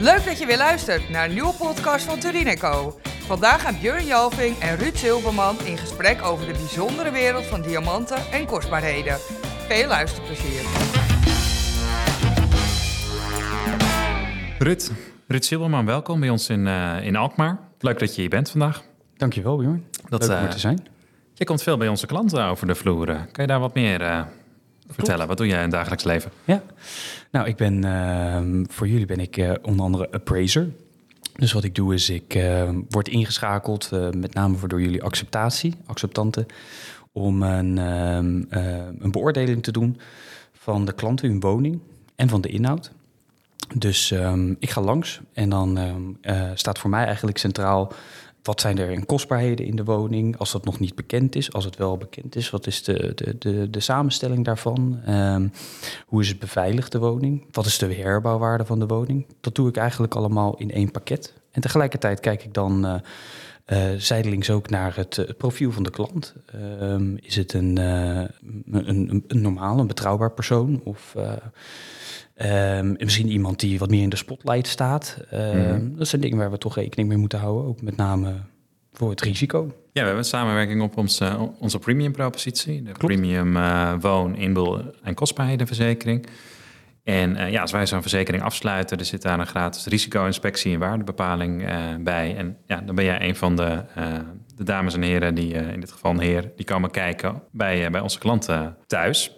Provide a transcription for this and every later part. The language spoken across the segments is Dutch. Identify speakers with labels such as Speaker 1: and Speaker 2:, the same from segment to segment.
Speaker 1: Leuk dat je weer luistert naar een nieuwe podcast van Turineco. Vandaag gaan Björn Jalving en Ruud Silverman in gesprek over de bijzondere wereld van diamanten en kostbaarheden. Veel luisterplezier.
Speaker 2: Ruud, Ruud Silberman, welkom bij ons in, uh, in Alkmaar. Leuk dat je hier bent vandaag.
Speaker 3: Dankjewel, Bjorn. Dat, Leuk om uh, te zijn.
Speaker 2: Je komt veel bij onze klanten over de vloer. Kan je daar wat meer uh, vertellen? Wat doe jij in dagelijks leven?
Speaker 3: Ja, nou, ik ben ehm, voor jullie ben ik onder andere appraiser. Dus wat ik doe is, ik ehm, word ingeschakeld, met name voor door jullie acceptatie, acceptanten, om een, ehm, een beoordeling te doen van de klant in hun woning en van de inhoud. Dus ik ga langs en dan uh, staat voor mij eigenlijk centraal wat zijn er in kostbaarheden in de woning als dat nog niet bekend is. Als het wel bekend is, wat is de, de, de, de samenstelling daarvan? Um, hoe is het beveiligd, de woning? Wat is de herbouwwaarde van de woning? Dat doe ik eigenlijk allemaal in één pakket. En tegelijkertijd kijk ik dan uh, uh, zijdelings ook naar het, het, profiel van de klant. Um, is het een, uh, een, een, een normaal, een betrouwbaar persoon? Of Um, misschien iemand die wat meer in de spotlight staat. Um, mm. Dat zijn dingen waar we toch rekening mee moeten houden. Ook met name voor het risico.
Speaker 2: Ja, we hebben een samenwerking op onze, onze premium propositie. De premium uh, woon, inbel en kostbaarhedenverzekering. En uh, ja, als wij zo'n verzekering afsluiten, er zit daar een gratis risico-inspectie en waardebepaling uh, bij. En ja, dan ben jij een van de, de dames en heren, die in dit geval een heer, die komen kijken bij, bij onze klanten thuis.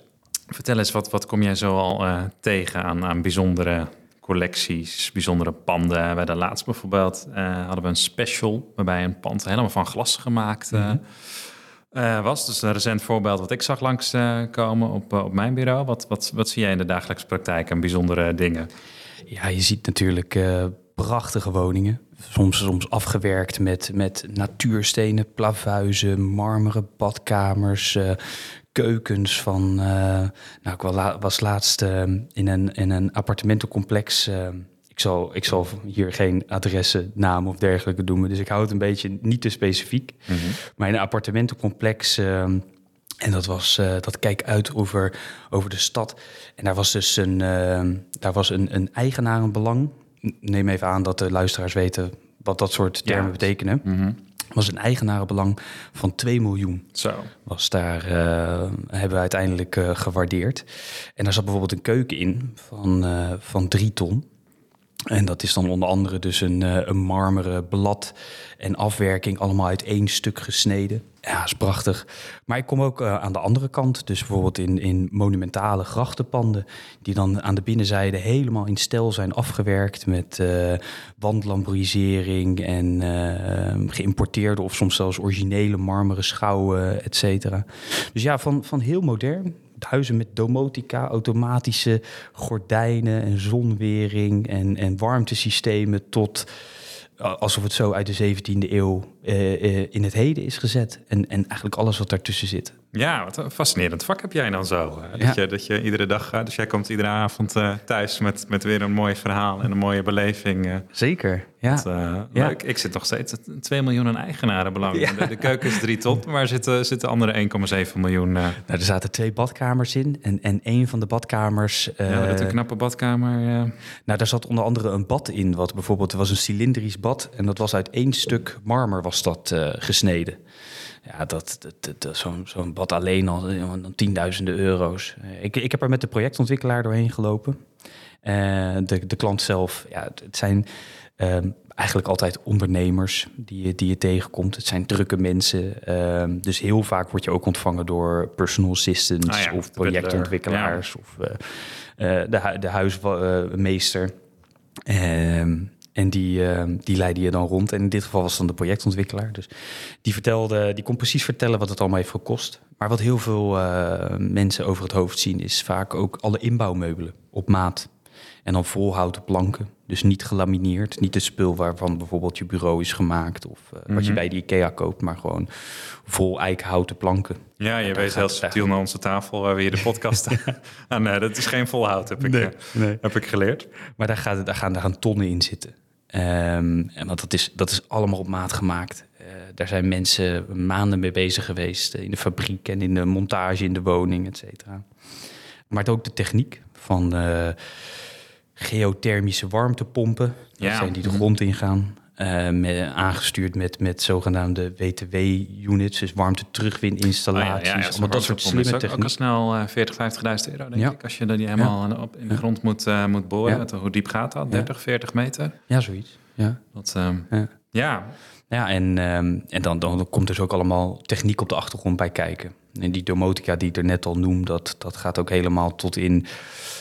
Speaker 2: Vertel eens, wat, wat kom jij zo al uh, tegen aan, aan bijzondere collecties, bijzondere panden? Bij de laatst bijvoorbeeld hadden we een special waarbij een pand helemaal van glas gemaakt mm. Was. Dus een recent voorbeeld wat ik zag langskomen op, op mijn bureau. Wat, wat, wat zie jij in de dagelijkse praktijk aan bijzondere dingen?
Speaker 3: Ja, je ziet natuurlijk prachtige woningen. Soms, soms afgewerkt met, met natuurstenen, plavuizen, marmeren badkamers, keukens van. Nou, ik was laatst in, een, in een appartementencomplex. Uh, ik, zal, ik zal hier geen adressen, namen of dergelijke doen, dus ik hou het een beetje niet te specifiek. Mm -hmm. Maar in een appartementencomplex. en dat, was, dat kijk uit over, over de stad. En daar was dus een, daar was een, een eigenarenbelang. Neem even aan dat de luisteraars weten wat dat soort termen ja. betekenen. Mm -hmm was een eigenarenbelang van 2 miljoen.
Speaker 2: Zo.
Speaker 3: Was daar, uh, hebben we uiteindelijk uh, gewaardeerd. En daar zat bijvoorbeeld een keuken in van, uh, van 3 ton. En dat is dan onder andere dus een, een marmeren blad en afwerking, allemaal uit één stuk gesneden. Ja, is prachtig. Maar ik kom ook uh, aan de andere kant. Dus bijvoorbeeld in, in monumentale grachtenpanden... die dan aan de binnenzijde helemaal in stijl zijn afgewerkt... met uh, wandlamborisering en uh, geïmporteerde... of soms zelfs originele marmeren schouwen, et cetera. Dus ja, van, van heel modern huizen met domotica, automatische gordijnen en zonwering en, en warmtesystemen tot alsof het zo uit de 17e eeuw uh, in het heden is gezet. En, en eigenlijk alles wat daartussen zit.
Speaker 2: Ja, wat een fascinerend vak heb jij dan zo. Dat, ja. je, dat je iedere dag, dus jij komt iedere avond uh, thuis met, met weer een mooi verhaal en een mooie beleving. Uh,
Speaker 3: Zeker, ja. Dat,
Speaker 2: uh, ja. Ik, ik zit nog steeds 2 miljoen aan eigenarenbelang. Ja. De, de, keuken is 3 ton, maar zitten, zitten andere 1,7 miljoen. Nou,
Speaker 3: er zaten twee badkamers in en, en één van de badkamers...
Speaker 2: ja, dat een knappe badkamer.
Speaker 3: Nou, daar zat onder andere een bad in, wat bijvoorbeeld, er was een cilindrisch bad en dat was uit één stuk marmer was dat gesneden. Ja, dat, dat, dat, zo'n zo'n bad alleen al tienduizenden euro's. Ik, ik heb er met de projectontwikkelaar doorheen gelopen. Uh, de, de klant zelf, ja, het zijn um, eigenlijk altijd ondernemers die je, die je tegenkomt. Het zijn drukke mensen. Um, dus heel vaak word je ook ontvangen door personal assistants ah ja, of projectontwikkelaars ja. of de, de huismeester. Um, en die, uh, die leidde je dan rond. En in dit geval was dan de projectontwikkelaar. Dus die vertelde, die kon precies vertellen wat het allemaal heeft gekost. Maar wat heel veel uh, mensen over het hoofd zien, is vaak ook alle inbouwmeubelen op maat. En dan volhouten planken. Dus niet gelamineerd. Niet het spul waarvan bijvoorbeeld je bureau is gemaakt. Of uh, mm-hmm. wat je bij de IKEA koopt. Maar gewoon vol eikenhouten planken.
Speaker 2: Ja, je weet heel subtiel naar onze tafel waar we hier de podcast ah, nee, dat is geen volhout, heb ik, nee, nee. heb ik geleerd.
Speaker 3: Maar daar, gaat, daar, gaan, daar gaan tonnen in zitten. Um, en want dat is, dat is allemaal op maat gemaakt. Uh, daar zijn mensen maanden mee bezig geweest. In de fabriek en in de montage in de woning, et cetera. Maar ook de techniek van... Uh, geothermische warmtepompen. Dat
Speaker 2: Ja.
Speaker 3: zijn die de
Speaker 2: Mhm.
Speaker 3: grond ingaan. Eh, met, aangestuurd met, met zogenaamde WTW-units, dus warmte terugwininstallaties.
Speaker 2: Oh ja, ja, ja,
Speaker 3: allemaal dat soort slimme
Speaker 2: is ook, al snel eh 40, 50.000 euro, denk
Speaker 3: Ja.
Speaker 2: ik. Als je die helemaal op in de grond moet, eh, moet boren. Hoe diep gaat dat?
Speaker 3: Ja.
Speaker 2: 30, 40 meter?
Speaker 3: Ja, zoiets. Ja.
Speaker 2: Dat, ehm,
Speaker 3: Ja.
Speaker 2: Ja.
Speaker 3: En, ehm, en dan, dan komt dus ook allemaal techniek op de achtergrond bij kijken. En die domotica die ik er net al noem, dat, dat gaat ook helemaal tot in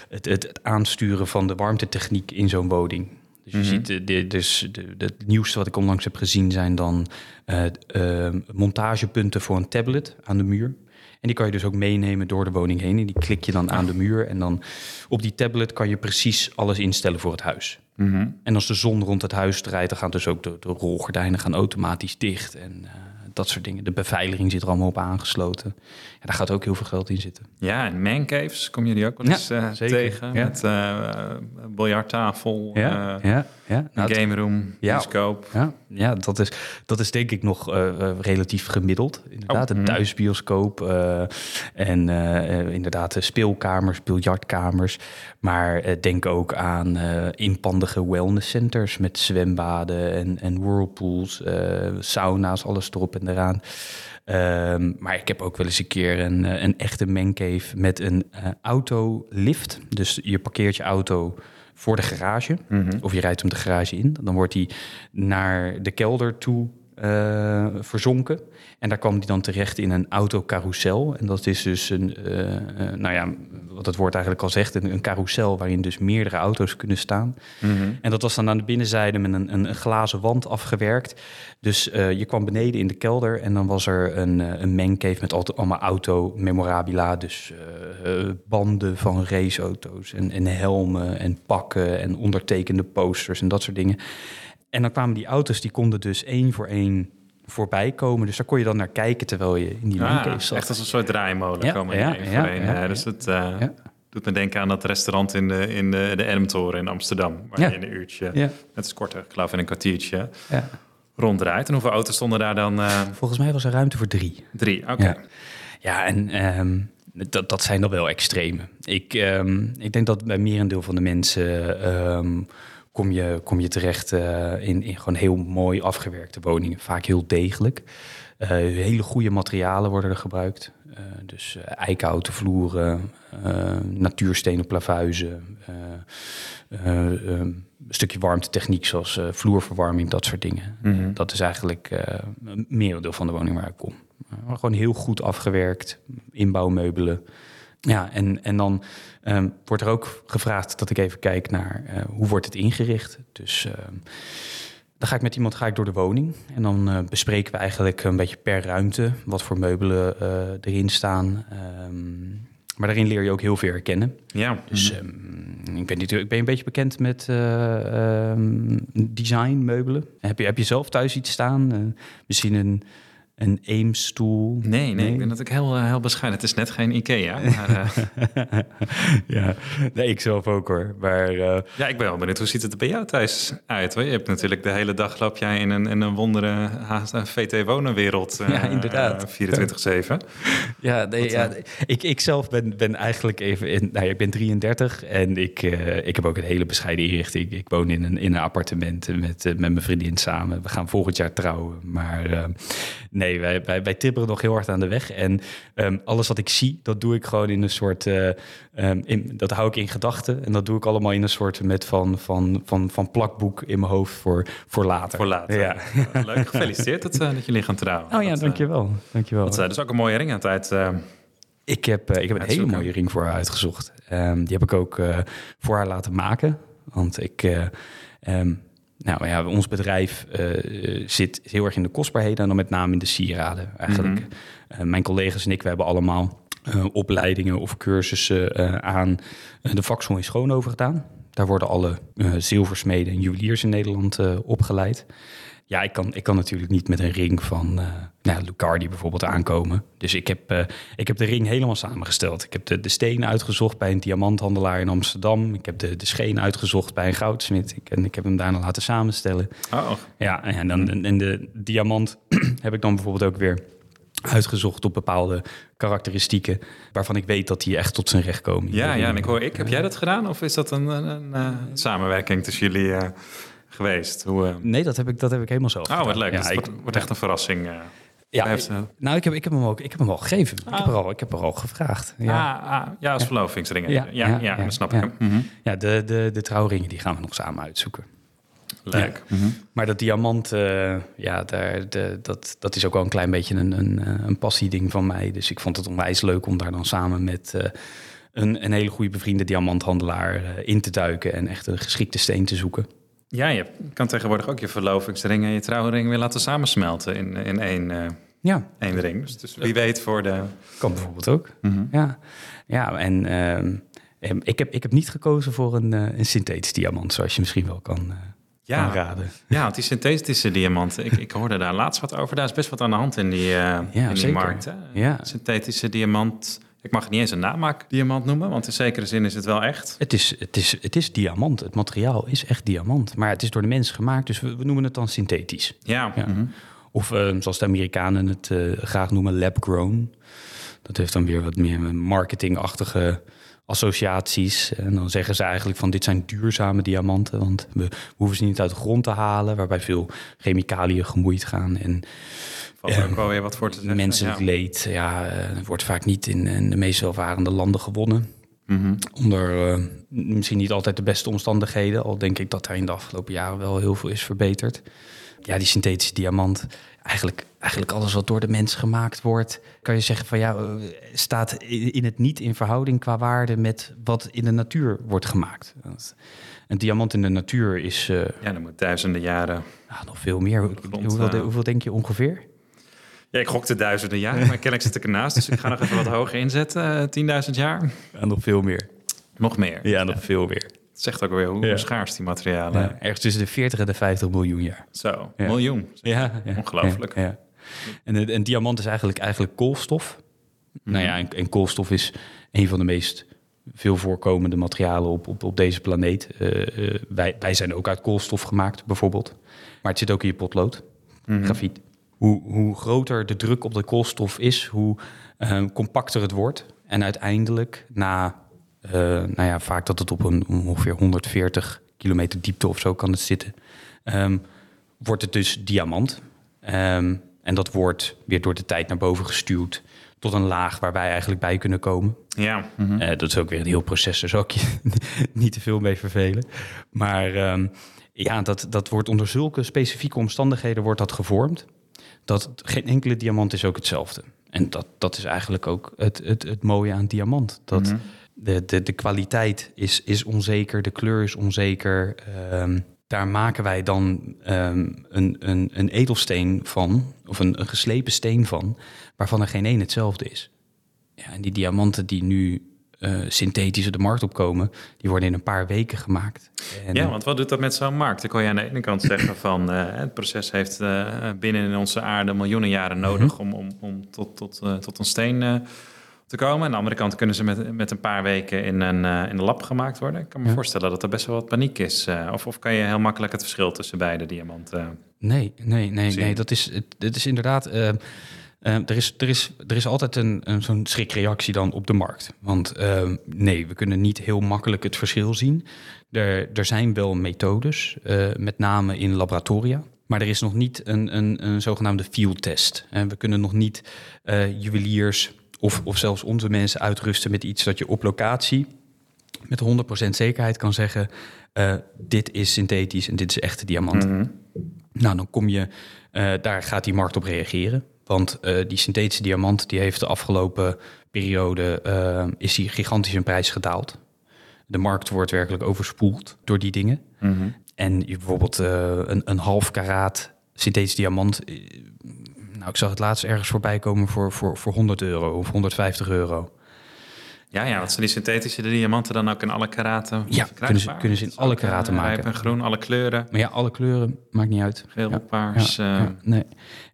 Speaker 3: het, het, het aansturen van de warmtetechniek in zo'n woning. Dus je
Speaker 2: Mhm.
Speaker 3: ziet, de, dus de, de- het nieuwste wat ik onlangs heb gezien zijn dan eh, eh, montagepunten voor een tablet aan de muur. En die kan je dus ook meenemen door de woning heen. En die klik je dan aan de muur. En dan op die tablet kan je precies alles instellen voor het huis.
Speaker 2: Mhm.
Speaker 3: En als de zon rond het huis draait, dan gaan dus ook de, de rolgordijnen gaan automatisch dicht. En eh, dat soort dingen. De beveiliging zit er allemaal op aangesloten. Ja, daar gaat ook heel veel geld in zitten.
Speaker 2: Ja, en mancaves, kom je die ook wel
Speaker 3: Ja,
Speaker 2: eens eh, tegen?
Speaker 3: Ja.
Speaker 2: Met eh biljarttafel, eh,
Speaker 3: ja, ja. Nou,
Speaker 2: een
Speaker 3: het-
Speaker 2: game room,
Speaker 3: Ja.
Speaker 2: bioscoop.
Speaker 3: Ja, ja dat, is, dat is denk ik nog eh, eh, relatief gemiddeld. Inderdaad,
Speaker 2: Oh,
Speaker 3: een
Speaker 2: mhm.
Speaker 3: thuisbioscoop eh, en inderdaad speelkamers, biljartkamers. Maar denk ook aan inpandige wellnesscenters met zwembaden en, en whirlpools, sauna's, alles erop en eraan. Ehm, maar ik heb ook wel eens een keer een, een echte mancave met een autolift. Dus je parkeert je auto voor de garage.
Speaker 2: Mhm.
Speaker 3: Of je rijdt hem de garage in. Dan wordt hij naar de kelder toe eh, verzonken. En daar kwam hij dan terecht in een autocarousel. En dat is dus een, eh, eh, nou ja, wat het woord eigenlijk al zegt, een, een carousel waarin dus meerdere auto's kunnen staan.
Speaker 2: Mhm.
Speaker 3: En dat was dan aan de binnenzijde met een, een, een glazen wand afgewerkt. Dus je kwam beneden in de kelder en dan was er een, een mancave met allemaal auto-memorabila. Dus eh, banden van raceauto's en, en helmen en pakken en ondertekende posters en dat soort dingen. En dan kwamen die auto's, die konden dus één voor één voorbij komen. Dus daar kon je dan naar kijken terwijl je in die
Speaker 2: Ah,
Speaker 3: mancave zat.
Speaker 2: echt als een soort draaimolen
Speaker 3: Ja,
Speaker 2: komen
Speaker 3: ja,
Speaker 2: één
Speaker 3: ja,
Speaker 2: voor één.
Speaker 3: ja,
Speaker 2: dus
Speaker 3: ja.
Speaker 2: het eh,
Speaker 3: Ja.
Speaker 2: doet me denken aan dat restaurant in de, in de, de Ermtoren in Amsterdam. Waar
Speaker 3: Ja.
Speaker 2: je in een uurtje,
Speaker 3: Ja,
Speaker 2: het is korter, ik geloof in een kwartiertje,
Speaker 3: ja.
Speaker 2: ronddraait. En hoeveel auto's stonden daar dan? eh,
Speaker 3: Volgens mij was er ruimte voor drie.
Speaker 2: drie, oké.
Speaker 3: Ja. Ja, en ehm, dat, dat zijn dan wel extreme. Ik, ehm, ik denk dat bij merendeel van de mensen ehm, kom, je, kom je terecht eh, in, in gewoon heel mooi afgewerkte woningen. Vaak heel degelijk. Eh, hele goede materialen worden er gebruikt. Eh, dus eikenhouten vloeren, natuurstenen plavuizen, eh, eh, ehm, een stukje warmtetechniek zoals vloerverwarming, dat soort dingen.
Speaker 2: Mhm.
Speaker 3: Dat is eigenlijk een merendeel van de woning waar ik kom. Maar gewoon heel goed afgewerkt, inbouwmeubelen. Ja, en, en dan ehm, wordt er ook gevraagd dat ik even kijk naar eh, hoe wordt het ingericht. Dus ehm, dan ga ik met iemand ga ik door de woning en dan eh, bespreken we eigenlijk een beetje per ruimte wat voor meubelen eh, erin staan. Ehm, maar daarin leer je ook heel veel herkennen.
Speaker 2: Ja,
Speaker 3: Dus
Speaker 2: mhm.
Speaker 3: ik ben natuurlijk ben een beetje bekend met design meubelen. Heb je, heb je zelf thuis iets staan? Misschien een, een Eames-stoel?
Speaker 2: Nee, nee, ik ben natuurlijk heel, eh, heel bescheiden. Het is net geen Ikea. Maar, eh,
Speaker 3: ja, nee, ik zelf ook hoor. Maar eh,
Speaker 2: ja, ik ben wel benieuwd. Hoe ziet het er bij jou thuis uit? Hoor? Je hebt natuurlijk de hele dag loop jij in een, in een wondere haast- VT-wonenwereld.
Speaker 3: Ja, inderdaad.
Speaker 2: eh, 24-7.
Speaker 3: ja, nee, ja ik, ik zelf ben, ben eigenlijk even in. Nou, ja, ik ben 33 en ik, ik heb ook een hele bescheiden inrichting. Ik woon in een, in een appartement met, met mijn vriendin samen. We gaan volgend jaar trouwen. Maar eh, nee, wij, wij, wij tipperen nog heel hard aan de weg. En ehm, alles wat ik zie, dat doe ik gewoon in een soort. eh, ehm, in, dat hou ik in gedachten. En dat doe ik allemaal in een soort met van, van, van, van plakboek in mijn hoofd voor, voor later.
Speaker 2: Voor later.
Speaker 3: Ja.
Speaker 2: Leuk, gefeliciteerd dat, eh, dat jullie gaan trouwen.
Speaker 3: Oh ja,
Speaker 2: Dat, eh,
Speaker 3: dankjewel. dankjewel.
Speaker 2: Dat is dus ook een mooie ring aan het uit. eh,
Speaker 3: Ik heb, ik heb een hele mooie ring voor haar uitgezocht. Ehm, die heb ik ook voor haar laten maken. Want ik, ehm, nou ja, ons bedrijf eh, zit heel erg in de kostbaarheden en dan met name in de sieraden eigenlijk.
Speaker 2: Mhm.
Speaker 3: Eh, mijn collega's en ik, we hebben allemaal eh, opleidingen of cursussen eh, aan eh, de vakschool in Schoonhoven gedaan. Daar worden alle eh, zilversmeden en juweliers in Nederland eh, opgeleid. Ja, ik kan, ik kan natuurlijk niet met een ring van eh nou, Lucardi bijvoorbeeld aankomen. Dus ik heb, eh, ik heb de ring helemaal samengesteld. Ik heb de, de steen uitgezocht bij een diamanthandelaar in Amsterdam. Ik heb de, de scheen uitgezocht bij een goudsmid. Ik, en ik heb hem daarna laten samenstellen.
Speaker 2: Oh,
Speaker 3: Ja, en, dan, en de diamant heb ik dan bijvoorbeeld ook weer uitgezocht op bepaalde karakteristieken waarvan ik weet dat die echt tot zijn recht komen.
Speaker 2: Ja, ja, en ik hoor ik. Heb jij dat gedaan of is dat een, een, een, uh, samenwerking tussen jullie uh, geweest? Hoe, uh...
Speaker 3: Nee, dat heb ik, dat heb ik helemaal zelf.
Speaker 2: Oh, wat leuk.
Speaker 3: Ja, ik,
Speaker 2: wordt, wordt echt een verrassing.
Speaker 3: ja, heeft, nou, ik heb, ik heb hem ook, ik heb hem al gegeven. Ah. Ik, heb er al, ik heb er al gevraagd.
Speaker 2: Ja, ah, ah, ja als verlovingsringen. Ja, ja, ja, dat snap ik.
Speaker 3: Mm -hmm. Ja, de, de, de trouwringen die gaan we nog samen uitzoeken.
Speaker 2: Leuk.
Speaker 3: Ja. Mm -hmm. Maar dat diamant, uh, ja, daar, de, dat, dat is ook wel een klein beetje een, een, een passieding van mij. Dus ik vond het onwijs leuk om daar dan samen met uh, een, een hele goede bevriende diamanthandelaar uh, in te duiken en echt een geschikte steen te zoeken.
Speaker 2: Ja, je kan tegenwoordig ook je verlovingsring en je trouwring weer laten samensmelten in, in één,
Speaker 3: ja.
Speaker 2: één ring. Dus, dus, wie weet voor de...
Speaker 3: Kan bijvoorbeeld ook. Mm -hmm. Ja, ja en ehm, ik, heb, ik heb niet gekozen voor een, een synthetisch diamant, zoals je misschien wel kan
Speaker 2: ja.
Speaker 3: aanraden.
Speaker 2: Ja, want die synthetische diamanten, ik, ik hoorde daar laatst wat over. Daar is best wat aan de hand in die, uh, ja, in die markt. Hè?
Speaker 3: Ja.
Speaker 2: Synthetische diamant, ik mag het niet eens een namaakdiamant noemen, want in zekere zin is het wel echt.
Speaker 3: Het is, het is, het is diamant, het materiaal is echt diamant. Maar het is door de mens gemaakt, dus we, we noemen het dan synthetisch.
Speaker 2: Ja. ja. Mm -hmm.
Speaker 3: Of uh, zoals de Amerikanen het uh, graag noemen, lab-grown. Dat heeft dan weer wat meer marketingachtige associaties. En dan zeggen ze eigenlijk van dit zijn duurzame diamanten, want we hoeven ze niet uit de grond te halen, waarbij veel chemicaliën gemoeid gaan. En
Speaker 2: Valt er ook wel weer wat voor te zeggen.
Speaker 3: Menselijk
Speaker 2: ja.
Speaker 3: leed ja, uh, wordt vaak niet in, in, de meest welvarende landen gewonnen.
Speaker 2: Mm -hmm.
Speaker 3: Onder uh, misschien niet altijd de beste omstandigheden, al denk ik dat daar in de afgelopen jaren wel heel veel is verbeterd. Ja, die synthetische diamant, eigenlijk, eigenlijk alles wat door de mens gemaakt wordt, kan je zeggen van ja, staat in het niet in verhouding qua waarde met wat in de natuur wordt gemaakt. Een diamant in de natuur is. Uh,
Speaker 2: ja, dan moet duizenden jaren.
Speaker 3: Nou, nog veel meer.
Speaker 2: Grond,
Speaker 3: hoeveel,
Speaker 2: uh,
Speaker 3: hoeveel denk je ongeveer?
Speaker 2: Ja, ik gokte duizenden jaren, maar kennelijk zit ik ernaast. Dus ik ga nog even wat hoger inzetten. Uh, 10.000 jaar.
Speaker 3: Ja, nog veel meer.
Speaker 2: Nog meer.
Speaker 3: Ja, nog veel meer.
Speaker 2: Het zegt ook weer hoe
Speaker 3: Ja.
Speaker 2: schaars die materialen.
Speaker 3: Ja, ergens tussen de 40 en de 50 miljoen jaar.
Speaker 2: Zo,
Speaker 3: Ja.
Speaker 2: miljoen.
Speaker 3: Ja, ja.
Speaker 2: Ongelooflijk.
Speaker 3: Ja, ja. En een, een diamant is eigenlijk, eigenlijk koolstof. Nou ja, en, en koolstof is een van de meest veel voorkomende materialen op, op, op deze planeet. Eh, eh, wij, wij zijn ook uit koolstof gemaakt, bijvoorbeeld. Maar het zit ook in je potlood,
Speaker 2: Mhm.
Speaker 3: grafiet. Hoe, hoe groter de druk op de koolstof is, hoe eh, compacter het wordt. En uiteindelijk, na, eh, nou ja, vaak dat het op een ongeveer 140 kilometer diepte of zo kan het zitten, ehm, wordt het dus diamant. Ehm, en dat wordt weer door de tijd naar boven gestuurd tot een laag waar wij eigenlijk bij kunnen komen.
Speaker 2: Ja. mhm.
Speaker 3: Eh, dat is ook weer een heel proces, daar zal ik je niet te veel mee vervelen. Maar ehm, ja, dat, dat wordt onder zulke specifieke omstandigheden wordt dat gevormd. Dat geen enkele diamant is ook hetzelfde. En dat, dat is eigenlijk ook het, het, het mooie aan diamant. Dat
Speaker 2: Mhm.
Speaker 3: de, de, de kwaliteit is, is onzeker, de kleur is onzeker. Ehm, daar maken wij dan ehm, een, een, een edelsteen van, of een, een geslepen steen van, waarvan er geen één hetzelfde is. Ja, en die diamanten die nu eh, synthetisch op de markt opkomen, die worden in een paar weken gemaakt. En,
Speaker 2: Ja, want wat doet dat met zo'n markt? Dan kan je aan de ene kant zeggen van eh, het proces heeft eh, binnen in onze aarde miljoenen jaren nodig
Speaker 3: Mhm.
Speaker 2: om, om, om tot, tot, tot een steen te komen. Aan de andere kant kunnen ze met, met een paar weken in een, in een lab gemaakt worden. Ik kan me
Speaker 3: Ja.
Speaker 2: voorstellen dat er best wel wat paniek is. of, of kan je heel makkelijk het verschil tussen beide diamanten...
Speaker 3: Nee, nee, nee,
Speaker 2: Zien.
Speaker 3: nee. Dat is, het, het is inderdaad. Eh, eh, er, is, er, is, er is altijd een, een zo'n schrikreactie dan op de markt. Want eh, nee, we kunnen niet heel makkelijk het verschil zien. Er, er zijn wel methodes, eh, met name in laboratoria. Maar er is nog niet een, een, een zogenaamde field test. En we kunnen nog niet eh, juweliers of, of zelfs onze mensen uitrusten met iets dat je op locatie met 100% zekerheid kan zeggen: eh, dit is synthetisch en dit is echte diamant.
Speaker 2: Mhm.
Speaker 3: Nou, dan kom je, daar gaat die markt op reageren. Want eh, die synthetische diamant die heeft de afgelopen periode eh, is die gigantisch in prijs gedaald. De markt wordt werkelijk overspoeld door die dingen.
Speaker 2: Mhm.
Speaker 3: En je bijvoorbeeld eh, een, een half karaat synthetisch diamant. nou, ik zag het laatst ergens voorbij komen voor, voor, voor 100 euro of 150 euro.
Speaker 2: Ja, ja, wat zijn die synthetische diamanten dan ook in alle karaten?
Speaker 3: Ja, kunnen ze- kunnen ze in alle karaten maken.
Speaker 2: Rijp en groen, alle kleuren.
Speaker 3: Maar ja, alle kleuren maakt niet uit.
Speaker 2: Geel,
Speaker 3: Ja.
Speaker 2: paars.
Speaker 3: Ja, ja, nee.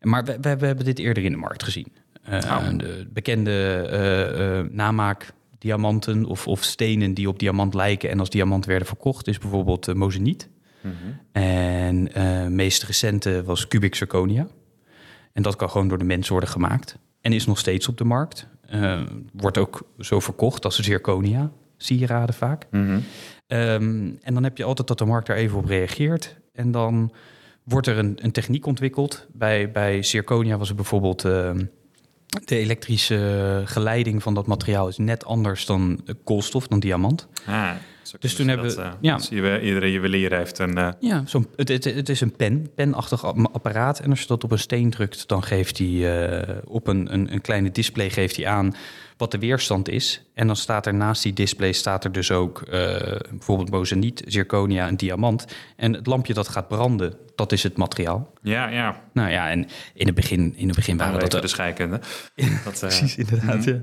Speaker 3: Maar we, we, we hebben dit eerder in de markt gezien.
Speaker 2: Oh.
Speaker 3: De bekende eh, namaak diamanten of, of stenen die op diamant lijken en als diamant werden verkocht, is bijvoorbeeld uh, mozeniet.
Speaker 2: mhm.
Speaker 3: En eh meest recente was cubic zirconia. En dat kan gewoon door de mens worden gemaakt. en is nog steeds op de markt. Eh, wordt ook zo verkocht als zirconia, sieraden vaak.
Speaker 2: Mhm.
Speaker 3: Ehm, en dan heb je altijd dat de markt daar even op reageert. En dan wordt er een, een techniek ontwikkeld. Bij, bij zirconia was er bijvoorbeeld... ehm, de elektrische geleiding van dat materiaal is net anders dan eh, koolstof, dan diamant.
Speaker 2: Ah,
Speaker 3: Dus
Speaker 2: kunnen
Speaker 3: toen hebben
Speaker 2: dat,
Speaker 3: we-
Speaker 2: eh,
Speaker 3: ja.
Speaker 2: iedere juwelier heeft een... eh,
Speaker 3: Ja, zo'n, het, het, het is een pen, penachtig apparaat. En als je dat op een steen drukt, dan geeft hij eh, op een, een, een kleine display geeft hij aan wat de weerstand is. En dan staat er naast die display staat er dus ook eh, bijvoorbeeld mozeniet, zirconia en diamant. En het lampje dat gaat branden, dat is het materiaal.
Speaker 2: ja, ja.
Speaker 3: Nou ja, en in het begin, in het begin waren dat...
Speaker 2: de scheikunde. Dat,
Speaker 3: Precies, inderdaad. ja.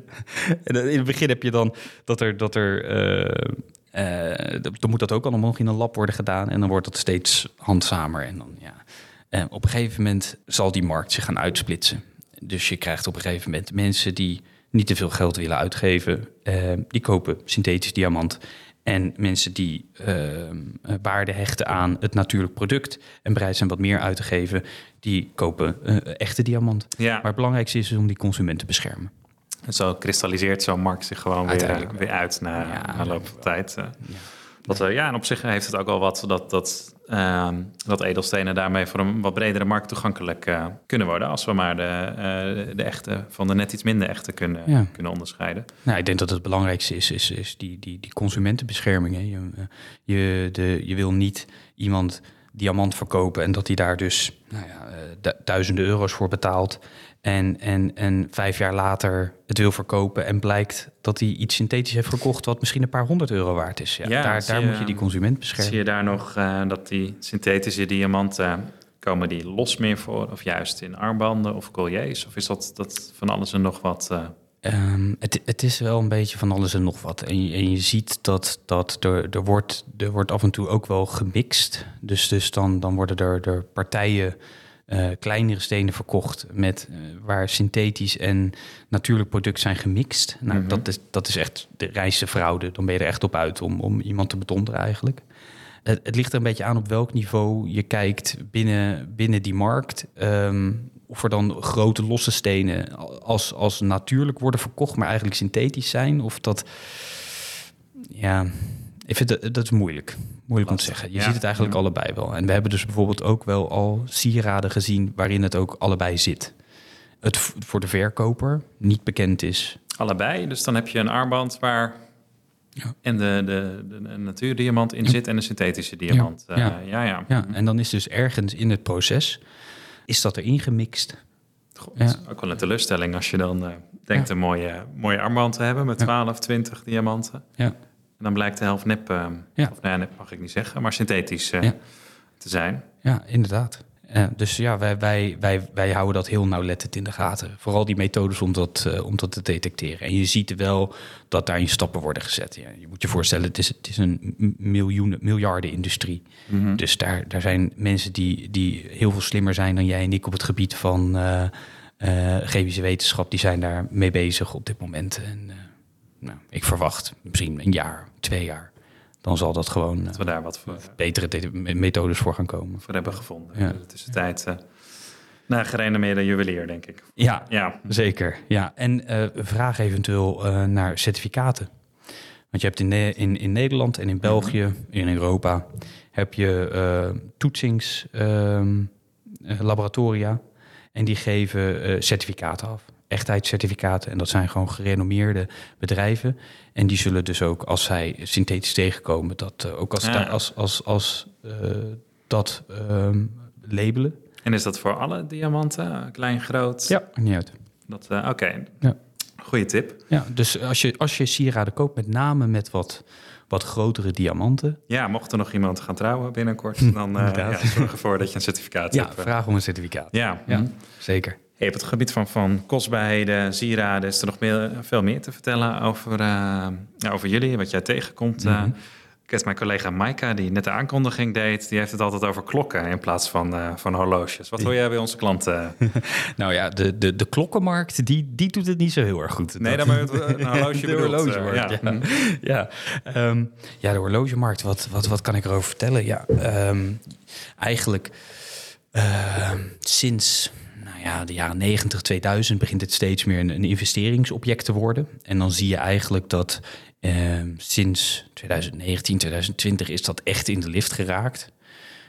Speaker 3: En in het begin heb je dan dat er. Dat er dan moet dat ook allemaal nog in een lab worden gedaan. En dan wordt dat steeds handzamer. En dan, ja. Eh, op een gegeven moment zal die markt zich gaan uitsplitsen. Dus je krijgt op een gegeven moment mensen die niet te veel geld willen uitgeven. eh, die kopen synthetisch diamant. En mensen die eh, eh, waarde hechten aan het natuurlijk product en bereid zijn wat meer uit te geven, die kopen eh, echte diamant.
Speaker 2: ja,
Speaker 3: Maar het belangrijkste is dus om die consument te beschermen.
Speaker 2: En zo kristalliseert zo'n markt zich gewoon weer, weer uit na,
Speaker 3: Ja,
Speaker 2: na loop van tijd. eh. Dat, eh, ja, en op zich heeft het ook wel wat dat, dat, ehm, dat edelstenen daarmee voor een wat bredere markt toegankelijk eh, kunnen worden. Als we maar de, de echte van de net iets minder echte kunnen,
Speaker 3: Ja.
Speaker 2: kunnen onderscheiden.
Speaker 3: Nou, ik denk dat het belangrijkste is, is, is die, die, die consumentenbescherming. Hè. Je, je, de, je wil niet iemand diamant verkopen en dat hij daar dus nou ja, du- duizenden euro's voor betaalt. En, en, en vijf jaar later het wil verkopen en blijkt dat hij iets synthetisch heeft gekocht wat misschien een paar honderd euro waard is. Ja,
Speaker 2: Ja,
Speaker 3: daar daar
Speaker 2: je,
Speaker 3: moet je die consument beschermen.
Speaker 2: Zie je daar nog eh, dat die synthetische diamanten, komen die los meer voor? Of juist in armbanden of colliers? Of is dat, dat van alles en nog wat? eh,
Speaker 3: Ehm, het, het is wel een beetje van alles en nog wat. En je, en je ziet dat, dat er, er, wordt, er wordt af en toe ook wel gemixt. Dus, dus dan, dan worden er, er partijen, eh, kleinere stenen verkocht... Met, eh, waar synthetisch en natuurlijk product zijn gemixt. Nou,
Speaker 2: Mhm.
Speaker 3: dat, is, dat is echt de rijste fraude. Dan ben je er echt op uit om, om iemand te bedonderen eigenlijk. Het, het ligt er een beetje aan op welk niveau je kijkt binnen, binnen die markt. Ehm, of er dan grote losse stenen als, als natuurlijk worden verkocht, maar eigenlijk synthetisch zijn. Of dat. Ja, ik vind dat, dat is moeilijk. Moeilijk om te zeggen. Je
Speaker 2: ja.
Speaker 3: ziet het eigenlijk
Speaker 2: Ja.
Speaker 3: allebei wel. En we hebben dus bijvoorbeeld ook wel al sieraden gezien waarin het ook allebei zit. Het voor de verkoper niet bekend is.
Speaker 2: allebei. Dus dan heb je een armband waar
Speaker 3: Ja.
Speaker 2: en de, de, de, natuurdiamant in zit en de synthetische diamant.
Speaker 3: Ja.
Speaker 2: Ja,
Speaker 3: Ja.
Speaker 2: ja. ja.
Speaker 3: Ja, en dan is dus ergens in het proces, is dat erin gemixt. Ja.
Speaker 2: Ook wel een teleurstelling als je dan eh, denkt een mooie, mooie armband te hebben met
Speaker 3: Ja.
Speaker 2: 12, 20 diamanten.
Speaker 3: Ja.
Speaker 2: En dan blijkt de helft nep, eh,
Speaker 3: Ja.
Speaker 2: of nou nep mag ik niet zeggen, maar synthetisch eh,
Speaker 3: Ja.
Speaker 2: te zijn.
Speaker 3: Ja, inderdaad. Eh, dus ja, wij, wij, wij, wij houden dat heel nauwlettend in de gaten. Vooral die methodes om dat, om dat te detecteren. En je ziet wel dat daarin stappen worden gezet. Ja, je moet je voorstellen, het is, het is een miljoenen, miljardenindustrie.
Speaker 2: Mhm.
Speaker 3: Dus daar, daar zijn mensen die, die heel veel slimmer zijn dan jij en ik op het gebied van chemische wetenschap. Die zijn daar mee bezig op dit moment. En nou, ik verwacht misschien een jaar, twee jaar. Dan zal dat gewoon eh,
Speaker 2: Dat we daar wat voor,
Speaker 3: betere te- methodes voor gaan komen.
Speaker 2: voor hebben gevonden.
Speaker 3: Ja.
Speaker 2: De tussentijd uh, nou, gerenommeerde juwelier, denk ik.
Speaker 3: Ja,
Speaker 2: Ja,
Speaker 3: Zeker, ja. En eh, vraag eventueel eh, naar certificaten. Want je hebt in, Ne- in, in Nederland en in België, in Europa, heb je eh toetsings, ehm, eh, laboratoria. En die geven eh, certificaten af. Echtheidscertificaten. En dat zijn gewoon gerenommeerde bedrijven. En die zullen dus ook, als zij synthetisch tegenkomen, dat eh, ook als,
Speaker 2: Ja.
Speaker 3: als, als, als eh, dat ehm, labelen.
Speaker 2: en is dat voor alle diamanten? Klein, groot?
Speaker 3: Ja, niet uit.
Speaker 2: Dat, eh, Oké,
Speaker 3: Ja.
Speaker 2: goede tip.
Speaker 3: Ja, dus als je, als je sieraden koopt, met name met wat, wat grotere diamanten.
Speaker 2: Ja, mocht er nog iemand gaan trouwen binnenkort, dan
Speaker 3: Inderdaad.
Speaker 2: ja, zorg ervoor dat je een certificaat
Speaker 3: Ja,
Speaker 2: hebt. eh.
Speaker 3: vraag om een certificaat.
Speaker 2: Ja,
Speaker 3: Ja, zeker.
Speaker 2: Hey, op het gebied van, van kostbaarheden, sieraden, is er nog meer, veel meer te vertellen over, eh, ja, over jullie, wat jij tegenkomt.
Speaker 3: Mhm.
Speaker 2: ik weet mijn collega Maika, die net de aankondiging deed, die heeft het altijd over klokken in plaats van, eh, van horloges. Wat wil jij bij onze klanten?
Speaker 3: Nou ja, de, de, de klokkenmarkt, die, die doet het niet zo heel erg goed.
Speaker 2: Nee,
Speaker 3: Dat-
Speaker 2: dan het, een horloge
Speaker 3: de horlogemarkt,
Speaker 2: eh,
Speaker 3: ja. Ja. Ehm, ja, de horlogemarkt, wat, wat, wat kan ik erover vertellen? Ja, ehm, eigenlijk ehm, sinds, ja, de jaren 90, 2000 begint het steeds meer een, een investeringsobject te worden. En dan zie je eigenlijk dat ehm, sinds 2019, 2020 is dat echt in de lift geraakt.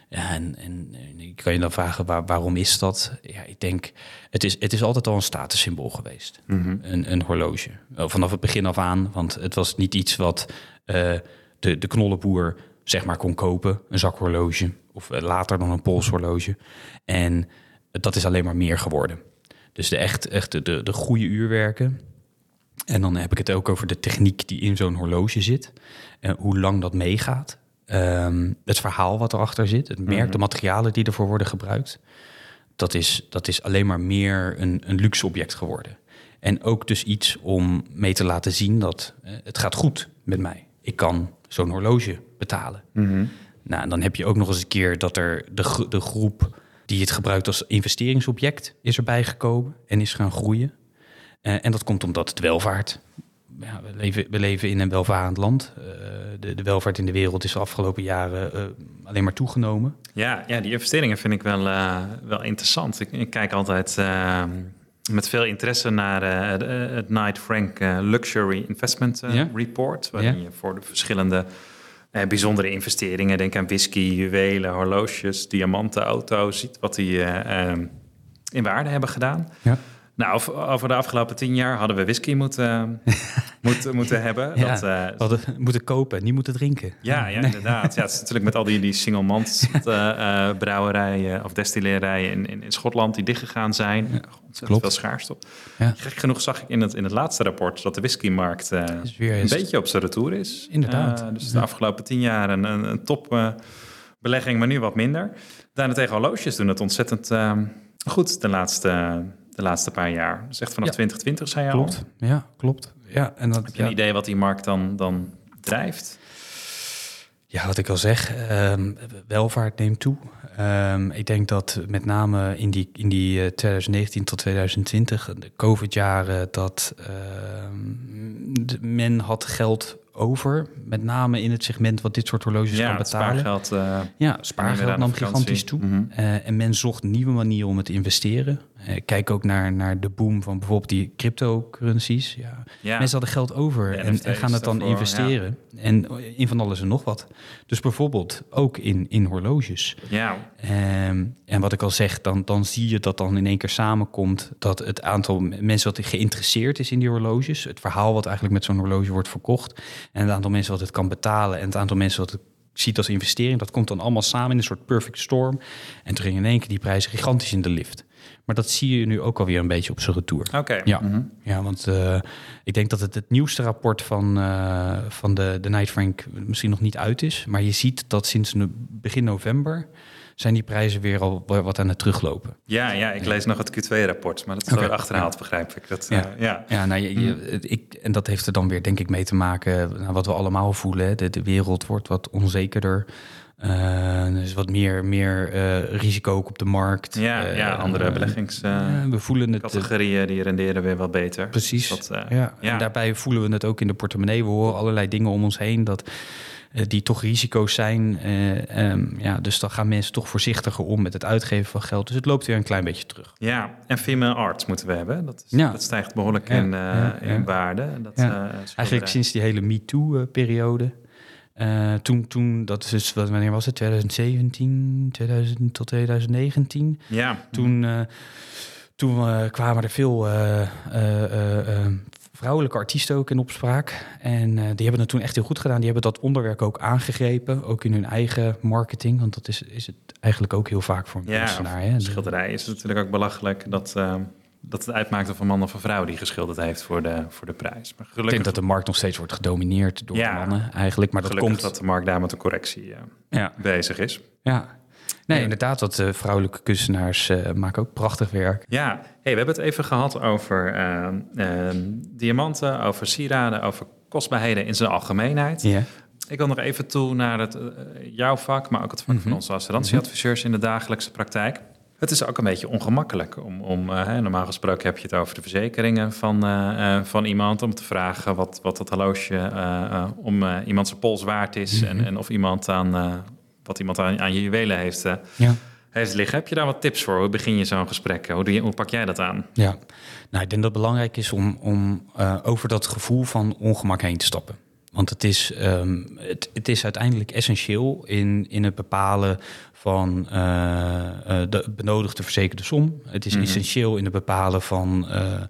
Speaker 3: En, en, en ik kan je dan vragen, waar, waarom is dat? Ja, ik denk, het is, het is altijd al een statussymbool geweest. een, een horloge. Wel, Vanaf het begin af aan, want het was niet iets wat eh, de, de knollenboer zeg maar kon kopen. Een zakhorloge of eh, later dan een polshorloge. En dat is alleen maar meer geworden. Dus de echt, echt de, de, de goede uurwerken. En dan heb ik het ook over de techniek die in zo'n horloge zit. En hoe lang dat meegaat. Ehm, het verhaal wat erachter zit. Het merk, de materialen die ervoor worden gebruikt. Dat is, dat is alleen maar meer een, een luxe object geworden. En ook dus iets om mee te laten zien dat eh, het gaat goed met mij. Ik kan zo'n horloge betalen. Nou, en dan heb je ook nog eens een keer dat er de, de groep die het gebruikt als investeringsobject is erbij gekomen en is gaan groeien. Eh, en dat komt omdat het welvaart. Ja, we, leven, we leven in een welvarend land. Eh, de, de welvaart in de wereld is de afgelopen jaren eh, alleen maar toegenomen.
Speaker 2: Ja, ja, die investeringen vind ik wel, wel interessant. Ik, ik kijk altijd met veel interesse naar het- Knight Frank Luxury Investment
Speaker 3: Ja.
Speaker 2: Report. Waarin
Speaker 3: Ja.
Speaker 2: je voor de verschillende eh, bijzondere investeringen, denk aan whisky, juwelen, horloges, diamanten, auto's, ziet wat die eh, eh, in waarde hebben gedaan.
Speaker 3: Ja.
Speaker 2: Nou, over- de afgelopen tien jaar hadden we whisky moeten, moeten, moeten hebben.
Speaker 3: Ja,
Speaker 2: Dat, eh,
Speaker 3: we hadden moeten kopen, niet moeten drinken.
Speaker 2: ja, ja, inderdaad. Ja, het is natuurlijk met al die, die single malt eh, eh, brouwerijen of destillerijen in, in, in Schotland die dichtgegaan zijn. Ontzettend
Speaker 3: klopt.
Speaker 2: veel schaarste.
Speaker 3: Ja.
Speaker 2: Gek genoeg zag ik in het, in het laatste rapport dat de whiskymarkt
Speaker 3: weer
Speaker 2: een beetje op zijn retour is.
Speaker 3: Inderdaad.
Speaker 2: Dus de afgelopen tien jaar een, een, een top belegging, maar nu wat minder. Daarentegen horloges doen het ontzettend goed de laatste, de laatste paar jaar. Dus echt vanaf
Speaker 3: Ja.
Speaker 2: 2020 zei je al.
Speaker 3: Klopt, ja, klopt. Ja, en dat,
Speaker 2: Heb je een idee wat die markt dan, dan drijft?
Speaker 3: Ja, wat ik al zeg, ehm, welvaart neemt toe. Ehm, ik denk dat met name in die, in die eh, 2019 tot 2020, de COVID-jaren, dat ehm, men had geld over. Met name in het segment wat dit soort horloges kan
Speaker 2: Ja,
Speaker 3: betalen.
Speaker 2: spaargeld. eh,
Speaker 3: Ja, spaargeld nam
Speaker 2: vakantie.
Speaker 3: gigantisch toe.
Speaker 2: Mhm.
Speaker 3: Eh, en men zocht nieuwe manieren om het te investeren. Eh, kijk ook naar, naar de boom van bijvoorbeeld die cryptocurrencies. Ja.
Speaker 2: Ja.
Speaker 3: Mensen hadden geld over en, gaan het dan
Speaker 2: daarvoor,
Speaker 3: investeren. En in van alles en nog wat. Dus bijvoorbeeld ook in, in horloges.
Speaker 2: Ja,
Speaker 3: Ehm, en wat ik al zeg, dan, dan zie je dat dan in één keer samenkomt... dat het aantal mensen wat geïnteresseerd is in die horloges... het verhaal wat eigenlijk met zo'n horloge wordt verkocht... en het aantal mensen wat het kan betalen... en het aantal mensen wat het ziet als investering... dat komt dan allemaal samen in een soort perfect storm. En toen gingen in één keer die prijzen gigantisch in de lift. Maar dat zie je nu ook alweer een beetje op zijn retour.
Speaker 2: oké.
Speaker 3: Ja,
Speaker 2: Mhm.
Speaker 3: ja want eh, ik denk dat het het nieuwste rapport van, eh, van de, de Night Frank misschien nog niet uit is. Maar je ziet dat sinds begin november zijn die prijzen weer al wa- wat aan het teruglopen.
Speaker 2: ja, ja, ik lees nog het Q2-rapport, maar dat is
Speaker 3: Oké,
Speaker 2: wel achterhaald, begrijp ik. Dat,
Speaker 3: Ja.
Speaker 2: eh, ja.
Speaker 3: Ja, nou, je, je- het- ik, en dat heeft er dan weer denk ik mee te maken nou, wat we allemaal voelen. Hè. De, de wereld wordt wat onzekerder. Eh, er is wat meer, meer eh, risico ook op de markt.
Speaker 2: Ja,
Speaker 3: Eh,
Speaker 2: ja, andere beleggingscategorieën
Speaker 3: we voelen het. eh,
Speaker 2: die renderen weer wat beter.
Speaker 3: Precies.
Speaker 2: Dus dat,
Speaker 3: ja.
Speaker 2: ja.
Speaker 3: En daarbij voelen we het ook in de portemonnee. We horen allerlei dingen om ons heen dat, die toch risico's zijn. Eh, ehm, ja, dus dan gaan mensen toch voorzichtiger om met het uitgeven van geld. Dus het loopt weer een klein beetje terug.
Speaker 2: Ja, en female arts moeten we hebben. Dat, is,
Speaker 3: Ja.
Speaker 2: dat stijgt behoorlijk
Speaker 3: Ja,
Speaker 2: in, in waarde. Dat,
Speaker 3: Ja. Eigenlijk sinds die hele MeToo-periode. Eh, toen, toen, dat is dus, wanneer was het? 2017, 2000 tot 2019.
Speaker 2: Ja,
Speaker 3: Toen, eh, toen eh, kwamen er veel vrouwelijke artiesten ook in opspraak. En die hebben het toen echt heel goed gedaan. Die hebben dat onderwerp ook aangegrepen, ook in hun eigen marketing. Want dat is, is het eigenlijk ook heel vaak voor een
Speaker 2: ja
Speaker 3: kunstenaar. Hè?
Speaker 2: schilderij is natuurlijk ook belachelijk dat, eh, dat het uitmaakt of een man of een vrouw die geschilderd heeft voor de, voor de prijs. Maar
Speaker 3: Ik denk
Speaker 2: gelukkig,
Speaker 3: dat de markt nog steeds wordt gedomineerd door
Speaker 2: Ja.
Speaker 3: mannen eigenlijk. Maar dat
Speaker 2: gelukkig
Speaker 3: komt...
Speaker 2: dat de markt daar met een correctie eh,
Speaker 3: Ja,
Speaker 2: bezig is.
Speaker 3: ja. Nee,
Speaker 2: Ja.
Speaker 3: inderdaad, dat eh, vrouwelijke kunstenaars eh, maken ook prachtig werk.
Speaker 2: Ja, hey, we hebben het even gehad over diamanten, over sieraden, over kostbaarheden in zijn algemeenheid.
Speaker 3: Ja.
Speaker 2: Ik wil nog even toe naar het, jouw vak, maar ook het vak van
Speaker 3: Mhm.
Speaker 2: onze assurantieadviseurs in de dagelijkse praktijk. Het is ook een beetje ongemakkelijk om, om eh, hè, normaal gesproken heb je het over de verzekeringen van, eh, eh, van iemand, om te vragen wat, wat dat horloge om iemand zijn pols waard is en,
Speaker 3: Mhm.
Speaker 2: en of iemand aan, wat iemand aan, aan je juwelen heeft,
Speaker 3: Ja.
Speaker 2: heeft liggen. Heb je daar wat tips voor? Hoe begin je zo'n gesprek? Hoe, doe je, hoe pak jij dat aan?
Speaker 3: Ja, nou, ik denk dat het belangrijk is om, om uh, over dat gevoel van ongemak heen te stappen. Want het is, um, het, het, is uiteindelijk essentieel in, in het bepalen van uh, uh, de benodigde verzekerde som. Het is mm -hmm. essentieel in het bepalen van uh,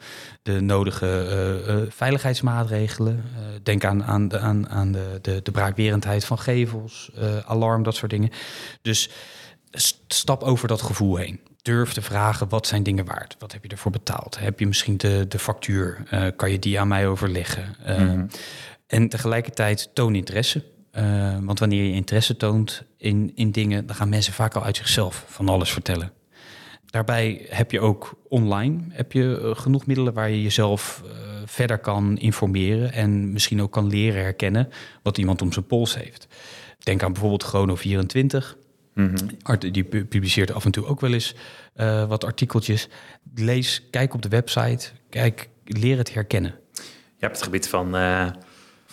Speaker 3: de nodige veiligheidsmaatregelen. denk aan, aan, de, aan, aan de, de, de braakwerendheid van gevels, alarm, dat soort dingen. Dus stap over dat gevoel heen. Durf te vragen, wat zijn dingen waard? Wat heb je ervoor betaald? Heb je misschien de, de factuur? kan je die aan mij overleggen? Mm -hmm. En tegelijkertijd toon interesse. Uh, want wanneer je interesse toont in, in dingen, dan gaan mensen vaak al uit zichzelf van alles vertellen. Daarbij heb je ook online heb je uh, genoeg middelen waar je jezelf uh, verder kan informeren en misschien ook kan leren herkennen wat iemand om zijn pols heeft. Denk aan bijvoorbeeld Chrono24. Mm -hmm. Die publiceert af en toe ook wel eens wat artikeltjes. Lees, kijk op de website, kijk, leer het herkennen.
Speaker 2: Je hebt het gebied van,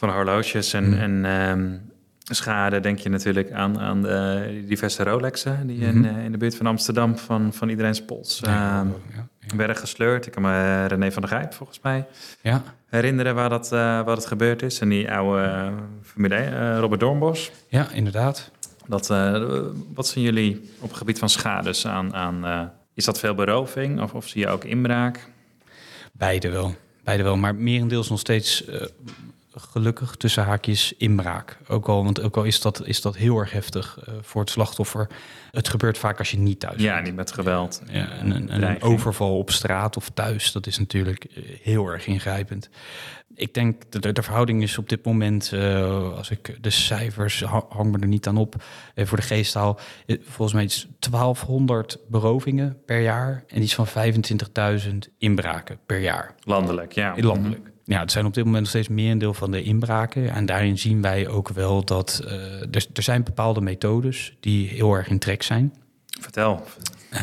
Speaker 2: van horloges en, mm. en um schade denk je natuurlijk aan, aan de diverse Rolexen die in,
Speaker 3: Mhm.
Speaker 2: uh, in de buurt van Amsterdam van, van iedereen's pols
Speaker 3: Ja,
Speaker 2: uh,
Speaker 3: ja, ja.
Speaker 2: werden gesleurd. Ik kan me René van der Grijp volgens mij
Speaker 3: Ja,
Speaker 2: herinneren waar dat, uh, waar dat gebeurd is. En die oude uh, Formule 1, Robert Doornbos.
Speaker 3: ja, inderdaad.
Speaker 2: Dat, uh, wat zijn jullie op het gebied van schades aan? aan uh, is dat veel beroving of, of zie je ook inbraak?
Speaker 3: Beide wel. Beide wel, maar merendeels nog steeds uh, gelukkig tussen haakjes inbraak. Ook al, want ook al is dat, is dat heel erg heftig uh, voor het slachtoffer. Het gebeurt vaak als je niet thuis
Speaker 2: Ja,
Speaker 3: bent.
Speaker 2: niet met geweld.
Speaker 3: Ja, en een, en een overval op straat of thuis, dat is natuurlijk uh, heel erg ingrijpend. Ik denk dat de, de verhouding is op dit moment, uh, als ik de cijfers hang me er niet aan op, uh, voor de geesthaal, volgens mij is 1200 berovingen per jaar en iets van 25.000 inbraken per jaar.
Speaker 2: Landelijk, ja.
Speaker 3: Landelijk. Ja, het zijn op dit moment nog steeds merendeel van de inbraken. En daarin zien wij ook wel dat uh, er, er zijn bepaalde methodes die heel erg in trek zijn.
Speaker 2: Vertel.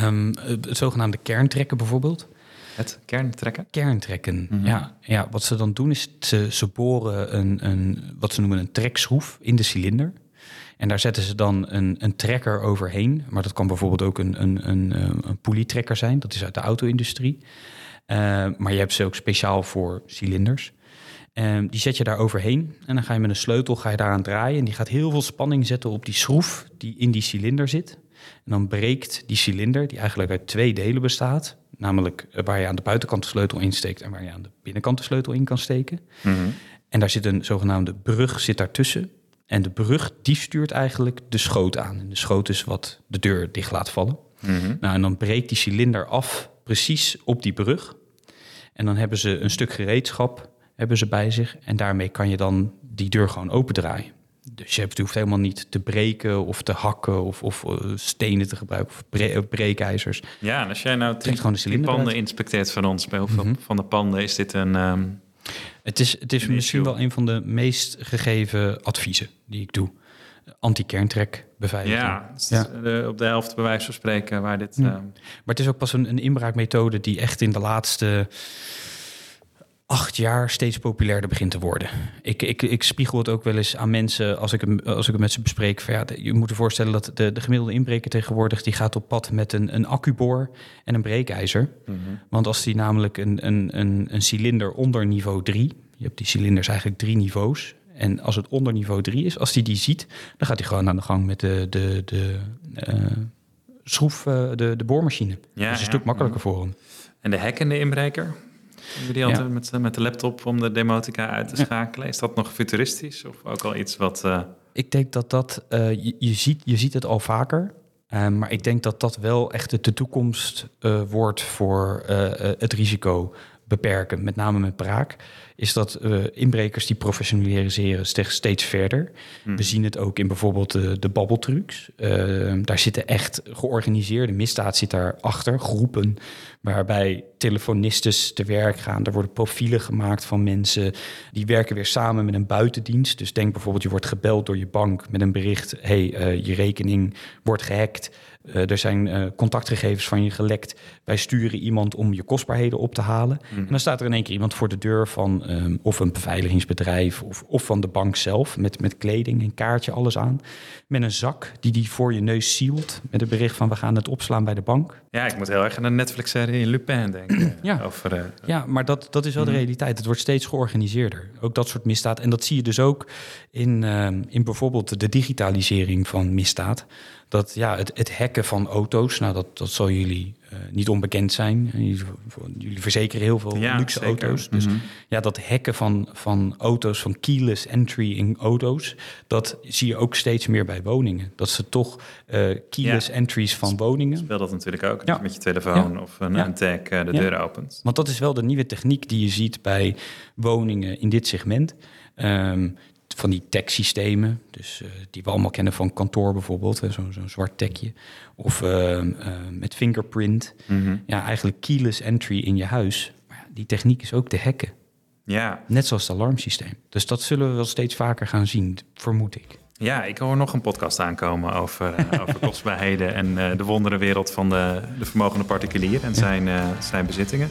Speaker 3: Um, het zogenaamde kerntrekken bijvoorbeeld.
Speaker 2: Het kerntrekken?
Speaker 3: Kerntrekken, mm -hmm. ja, ja. Wat ze dan doen is, ze, ze boren een, een, wat ze noemen een trekschroef in de cilinder. En daar zetten ze dan een, een trekker overheen. Maar dat kan bijvoorbeeld ook een, een, een, een polietrekker zijn. Dat is uit de auto-industrie. Uh, maar je hebt ze ook speciaal voor cilinders. Uh, die zet je daar overheen en dan ga je met een sleutel ga je daaraan draaien. En die gaat heel veel spanning zetten op die schroef die in die cilinder zit. En dan breekt die cilinder, die eigenlijk uit twee delen bestaat. Namelijk waar je aan de buitenkant de sleutel insteekt en waar je aan de binnenkant de sleutel in kan steken.
Speaker 2: Mhm.
Speaker 3: Mm -hmm. En daar zit een zogenaamde brug zit daartussen. En de brug die stuurt eigenlijk de schoot aan. En de schoot is wat de deur dicht laat vallen.
Speaker 2: Mhm.
Speaker 3: Mm -hmm. Nou, en dan breekt die cilinder af precies op die brug. En dan hebben ze een stuk gereedschap hebben ze bij zich. En daarmee kan je dan die deur gewoon opendraaien. Dus je hoeft helemaal niet te breken of te hakken of, of uh, stenen te gebruiken of bre breekijzers.
Speaker 2: Ja, en als jij nou
Speaker 3: Trekt gewoon de
Speaker 2: panden
Speaker 3: uit.
Speaker 2: inspecteert van ons, bij hoeveel
Speaker 3: Mhm.
Speaker 2: van de panden is dit een... Um,
Speaker 3: Het is, het is misschien
Speaker 2: issue.
Speaker 3: wel een van de meest gegeven adviezen die ik doe. Anti-kerntrek beveiliging.
Speaker 2: ja, de- op de helft bij wijze van spreken waar dit...
Speaker 3: Ja.
Speaker 2: um,
Speaker 3: Maar het is ook pas een, een inbraakmethode die echt in de laatste acht jaar steeds populairder begint te worden. Ik, ik, ik spiegel het ook wel eens aan mensen als ik, hem- als ik het met ze bespreek. Van, ja, je moet je voorstellen dat de, de gemiddelde inbreker tegenwoordig... die gaat op pad met een, een accuboor en een breekijzer.
Speaker 2: mhm.
Speaker 3: Want als die namelijk een, een, een, een cilinder onder niveau 3... je hebt die cilinders eigenlijk drie niveaus... En als het onder niveau 3 is, als hij die ziet, dan gaat hij gewoon aan de gang met de, de, de eh, schroef, eh, de, de boormachine.
Speaker 2: Ja,
Speaker 3: dat is een
Speaker 2: ja.
Speaker 3: stuk makkelijker voor hem.
Speaker 2: En de hackende inbreker? Hebben die
Speaker 3: Ja.
Speaker 2: altijd met, met de laptop om de demotica uit te schakelen? Is dat nog futuristisch of ook al iets wat... uh,
Speaker 3: Ik denk dat dat, je, je, ziet, je ziet het al vaker. Uh, maar ik denk dat dat wel echt de, de toekomst uh, wordt voor uh, het risico beperken, met name met braak, is dat uh, inbrekers die professionaliseren steeds, steeds verder.
Speaker 2: Hmm.
Speaker 3: We zien het ook in bijvoorbeeld de, de babbeltrucs. Uh, daar zitten echt georganiseerde misdaad zit daarachter, groepen waarbij telefonistes te werk gaan. Er worden profielen gemaakt van mensen die werken weer samen met een buitendienst. Dus denk bijvoorbeeld je wordt gebeld door je bank met een bericht: hey, uh, je rekening wordt gehackt. Uh, er zijn uh, contactgegevens van je gelekt. Wij sturen iemand om je kostbaarheden op te halen.
Speaker 2: Hmm.
Speaker 3: En dan staat er in één keer iemand voor de deur van ehm, of een beveiligingsbedrijf of, of van de bank zelf met, met kleding en kaartje, alles aan. Met een zak die die voor je neus zielt met het bericht van we gaan het opslaan bij de bank.
Speaker 2: Ja, ik moet heel erg aan de Netflix-serie Lupin denken.
Speaker 3: Ja.
Speaker 2: Over, eh,
Speaker 3: Ja, maar dat, dat is wel de
Speaker 2: Mhm.
Speaker 3: realiteit. Het wordt steeds georganiseerder. Ook dat soort misdaad. En dat zie je dus ook in, ehm, in bijvoorbeeld de digitalisering van misdaad. Dat ja, het, het hacken van auto's, nou dat, dat zal jullie eh, niet onbekend zijn. Jullie, jullie verzekeren heel veel
Speaker 2: Ja,
Speaker 3: luxe
Speaker 2: zeker.
Speaker 3: auto's. Dus
Speaker 2: Mhm.
Speaker 3: ja, dat hacken van, van auto's, van keyless entry in auto's, dat zie je ook steeds meer bij woningen. Dat ze toch eh, keyless
Speaker 2: Ja.
Speaker 3: entries van woningen.
Speaker 2: speel dat natuurlijk ook. Dat
Speaker 3: Ja.
Speaker 2: je met je telefoon of een, een tag eh, de deur opent.
Speaker 3: Want dat is wel de nieuwe techniek die je ziet bij woningen in dit segment. Ehm, van die tag-systemen, dus eh, die we allemaal kennen van kantoor bijvoorbeeld, zo'n zwart tagje. Of ehm, eh, met fingerprint.
Speaker 2: Mhm.
Speaker 3: Ja, eigenlijk keyless entry in je huis. Maar ja, die techniek is ook te hacken.
Speaker 2: Ja.
Speaker 3: Net zoals het alarmsysteem. Dus dat zullen we wel steeds vaker gaan zien, vermoed ik.
Speaker 2: ja, ik hoor nog een podcast aankomen over, eh, over kostbaarheden en eh, de wonderenwereld van de, de vermogende particulier en zijn, eh, zijn bezittingen.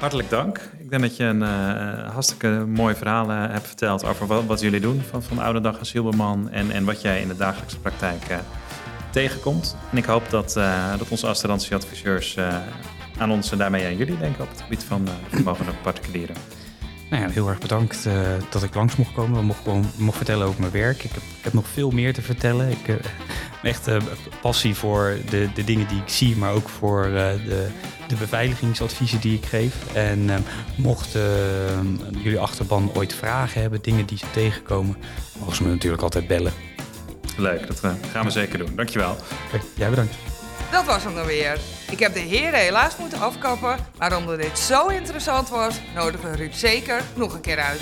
Speaker 2: Hartelijk dank. Ik denk dat je een eh, hartstikke mooi verhaal hebt verteld over wat, jullie doen van, van Oude Dag als Silberman en, en wat jij in de dagelijkse praktijk eh, tegenkomt. En ik hoop dat, eh, dat onze assurantieadviseurs aan ons en daarmee aan jullie denken op het gebied van de vermogende particulieren.
Speaker 3: Nou ja, heel erg bedankt dat ik langs mocht komen. Mocht, gewoon, mocht vertellen over mijn werk. Ik heb, ik heb nog veel meer te vertellen. Ik echt eh, passie voor de, de dingen die ik zie, maar ook voor eh, de, de beveiligingsadviezen die ik geef. En eh, mochten eh, jullie achterban ooit vragen hebben, dingen die ze tegenkomen, mogen ze me natuurlijk altijd bellen.
Speaker 2: Leuk, dat gaan we zeker doen. Dankjewel.
Speaker 3: Oké, jij bedankt.
Speaker 1: Dat was hem dan weer. Ik heb de heren helaas moeten afkappen, maar omdat dit zo interessant was, nodigen we Ruud zeker nog een keer uit.